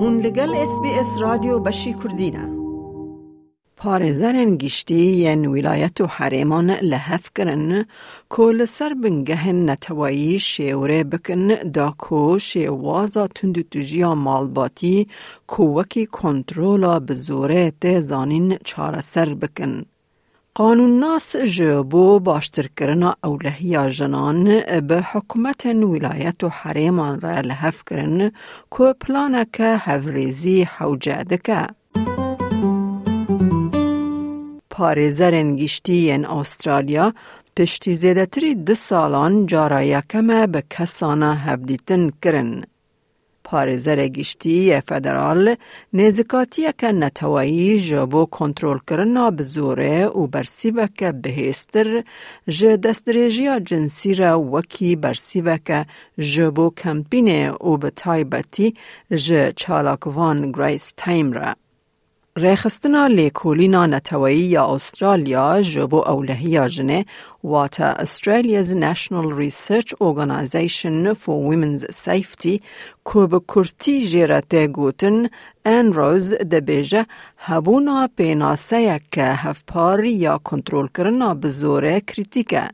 هون لگل اس بی اس رادیو بشی کردینه پارزرن گشتی ین ولایت و حریمان لحف کرن. کل سر بنگەهن نەتەوایی شێورێ بکن. داکۆ شێوازە تونند و مالباتی. ماڵباتی کووەکی کۆنتترۆلا بزۆرێ تێزانین چارەسەر بکن. قانون ناس جبو باشترکرنا اولهی جنان به حکومت ولایت و حریمان را لحف کرن که پلانک هفریزی حوجه دکه. پارێزەرێن گشتیەن استرالیا پشتی زێدەتری دو ساڵان جارایەکەمە به کسانه هفدیتن کرن. پارزر گشتی فدرال نزکاتی که نتوائی جابو کنترول کرنا بزوره و بەرسیبەکە بهێستر دستریجی جنسی را وکی برسی ji بۆ کمپینه و بە تایبەتی ج چالاکوان گریس تایمرە. رێخستنا لێکۆلینا نەتەوەیی یا ئوسترالیا ژە بۆ ئەولەهیا ژنێ واتە ئەسترالیاز National Research Organization for Women's Safety کۆ بە کورتی ژێرە تێگوتن ئەنرۆز دەبێژە هەبوونا پێناسەیەک کە هەفپاری یا کۆنتترۆلکردنا بە زۆرە کریتیکە.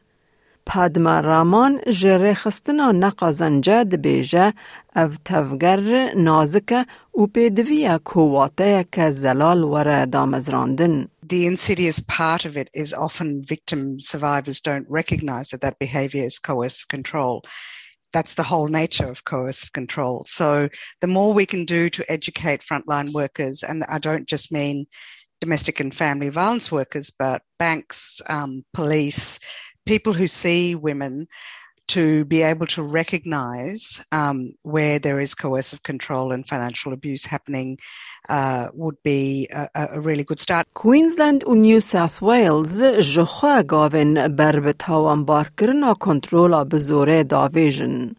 The insidious part of it is often victim survivors don't recognize that that behavior is coercive control. that's the whole nature of coercive control. So, the more we can do to educate frontline workers, and I don't just mean domestic and family violence workers, but banks, um, police, people who see women to be able to recognize um, where there is coercive control and financial abuse happening uh, would be a, a, really good start. Queensland و New South Wales جخوا گاوین بر به تاوان بارکرنا کنترولا بزوره داویژن.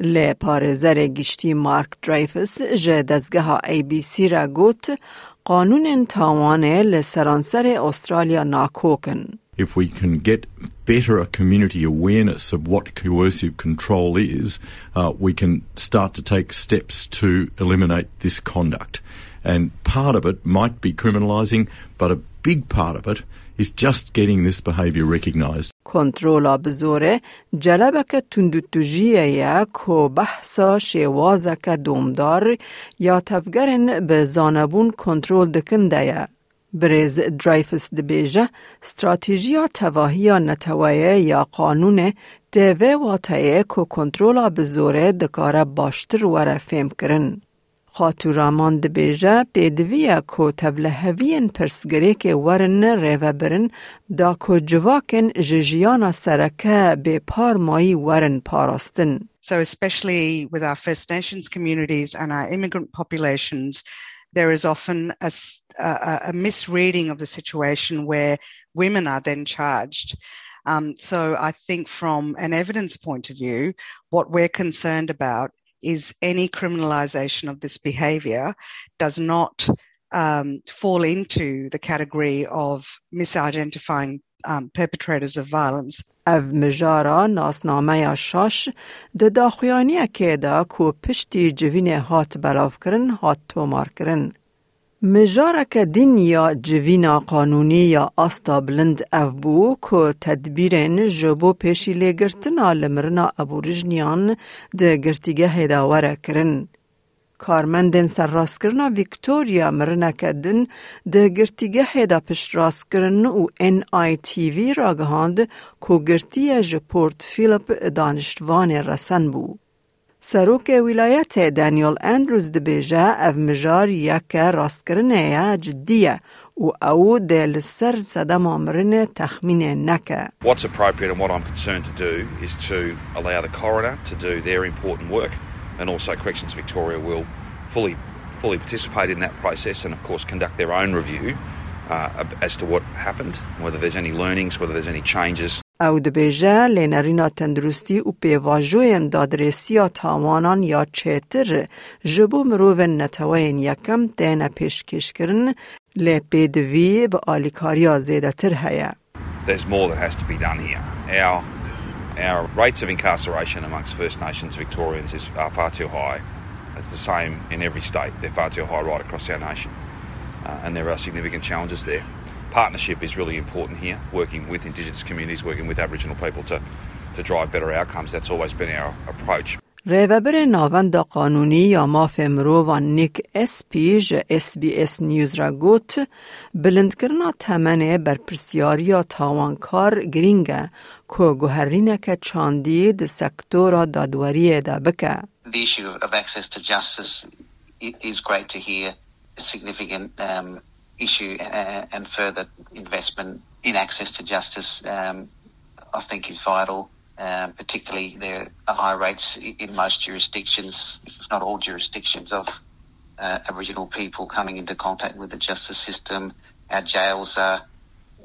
لی پارزر گشتی مارک درایفس جه دزگه ای بی سی را گوت قانون تاوانه لسرانسر استرالیا ناکوکن. if we can get better a community awareness of what coercive control is, uh, we can start to take steps to eliminate this conduct. And part of it might be criminalising, but a big part of it is just getting this behaviour recognised. کنترل بزوره جلبک تندوتوجیه یا کو بحثا شوازک دومدار یا تفگرن به زانبون کنترل دکنده برز درایفس دبیجه استراتیجیا تواهی نتوایه یا قانون دوه واتایه که کنترولا به زوره دکاره باشتر وره فهم کرن. خاطو رامان دبیجه پیدویه که تولهوین پرسگری که ورن ریوه برن دا که جواکن ججیانا سرکه به پار مایی ورن پاراستن. So especially with our First Nations communities and our immigrant populations, there is often a, a, a, misreading of the situation where women are then charged. Um, so I think from an evidence point of view, what we're concerned about is any criminalisation of this behaviour does not um, fall into the category of misidentifying um, perpetrators of violence. ev mijara nasnameya şaş di daxuyaniye da ku piştî civînê hat belavkirin hat tomarkirin. Mijareke din ya civîna qanûnî ya asta bilind ev bû ku tedbîrên ji bo pêşî lêgirtina li mirina ebûrijniyan di girtîgehê de were kirin. کارمندن کرنا ویکتوریا مرنکدن ده گرتیگه هیدا پش راستکردن و ان آی تی وی را گهاند که گرتیه جه پورت فیلپ دانشتوان رسن بو. سروک ولایت دانیل اندروز دبیجه او مجار یک راستکرنه یا جدیه و او دل سر صدم آمرن تخمین نکه. and also Corrections Victoria will fully fully participate in that process and of course conduct their own review uh, as to what happened, whether there's any learnings, whether there's any changes. او دبیجه لینرینا تندرستی و پیواجوین دادرسیا تاوانان یا چیتر جبو مروون نتوین یکم دین پیشکش کرن لی پیدوی به آلیکاریا زیده تر هیا. There's more that has to be done here. Our, our rates of incarceration amongst First Nations Victorians is, are far too high. It's the same in every state. They're far too high right across our nation. Uh, and there are significant challenges there. Partnership is really important here, working with Indigenous communities, working with Aboriginal people to, to drive better outcomes. That's always been our approach. ریوبر ناوند قانونی یا ماف و نیک اس پی ج اس بی اس نیوز را گوت بلند کرنا تمنه بر پرسیاری یا تاوانکار گرینگه که گوهرینه که چاندی ده سکتورا دادوری ده بکه. The issue of access to justice is great to hear. A significant um, issue and further investment in access to justice um, I think is vital. Um, particularly, there are high rates in most jurisdictions, if not all jurisdictions, of uh, Aboriginal people coming into contact with the justice system. Our jails are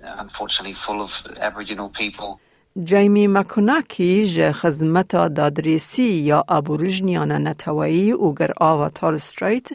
unfortunately full of Aboriginal people. جیمی مکوناکی ج خدمت دادرسی یا ابوریجنیان نتوایی اوگر آوا تال ستریت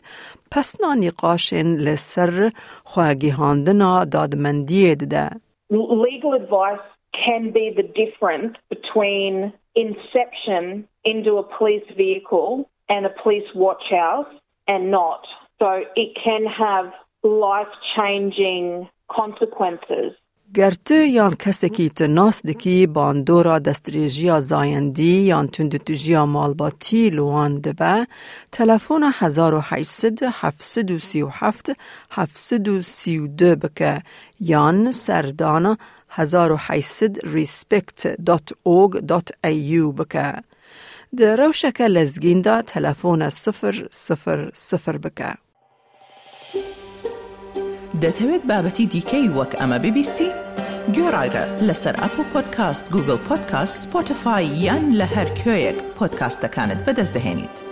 پسنا نقاشن لسر خواگیهاندنا دادمندی ده. Legal advice can be the difference between inception into a police vehicle and a police watch house and not. So it can have life changing consequences. گرتو یان کسکی تناس دکی باندورا دستریجیا زایندی یان تندتجیا مالباتی لوان دبه تلفون 1800 737 732 بکه یان سردانا 1800 respect.org.au بکه ده روشک لزگین دا تلفون صفر صفر صفر بکه دەتەوێت بابەتی دیکەی وەک ئەمە ببیستی؟ گۆڕایرە لەسەر ئەپ و پۆدکاست گوگل پۆدکاست سپۆتفاای یان لە هەر کوێیەک پۆدکاستەکانت دەێنیت.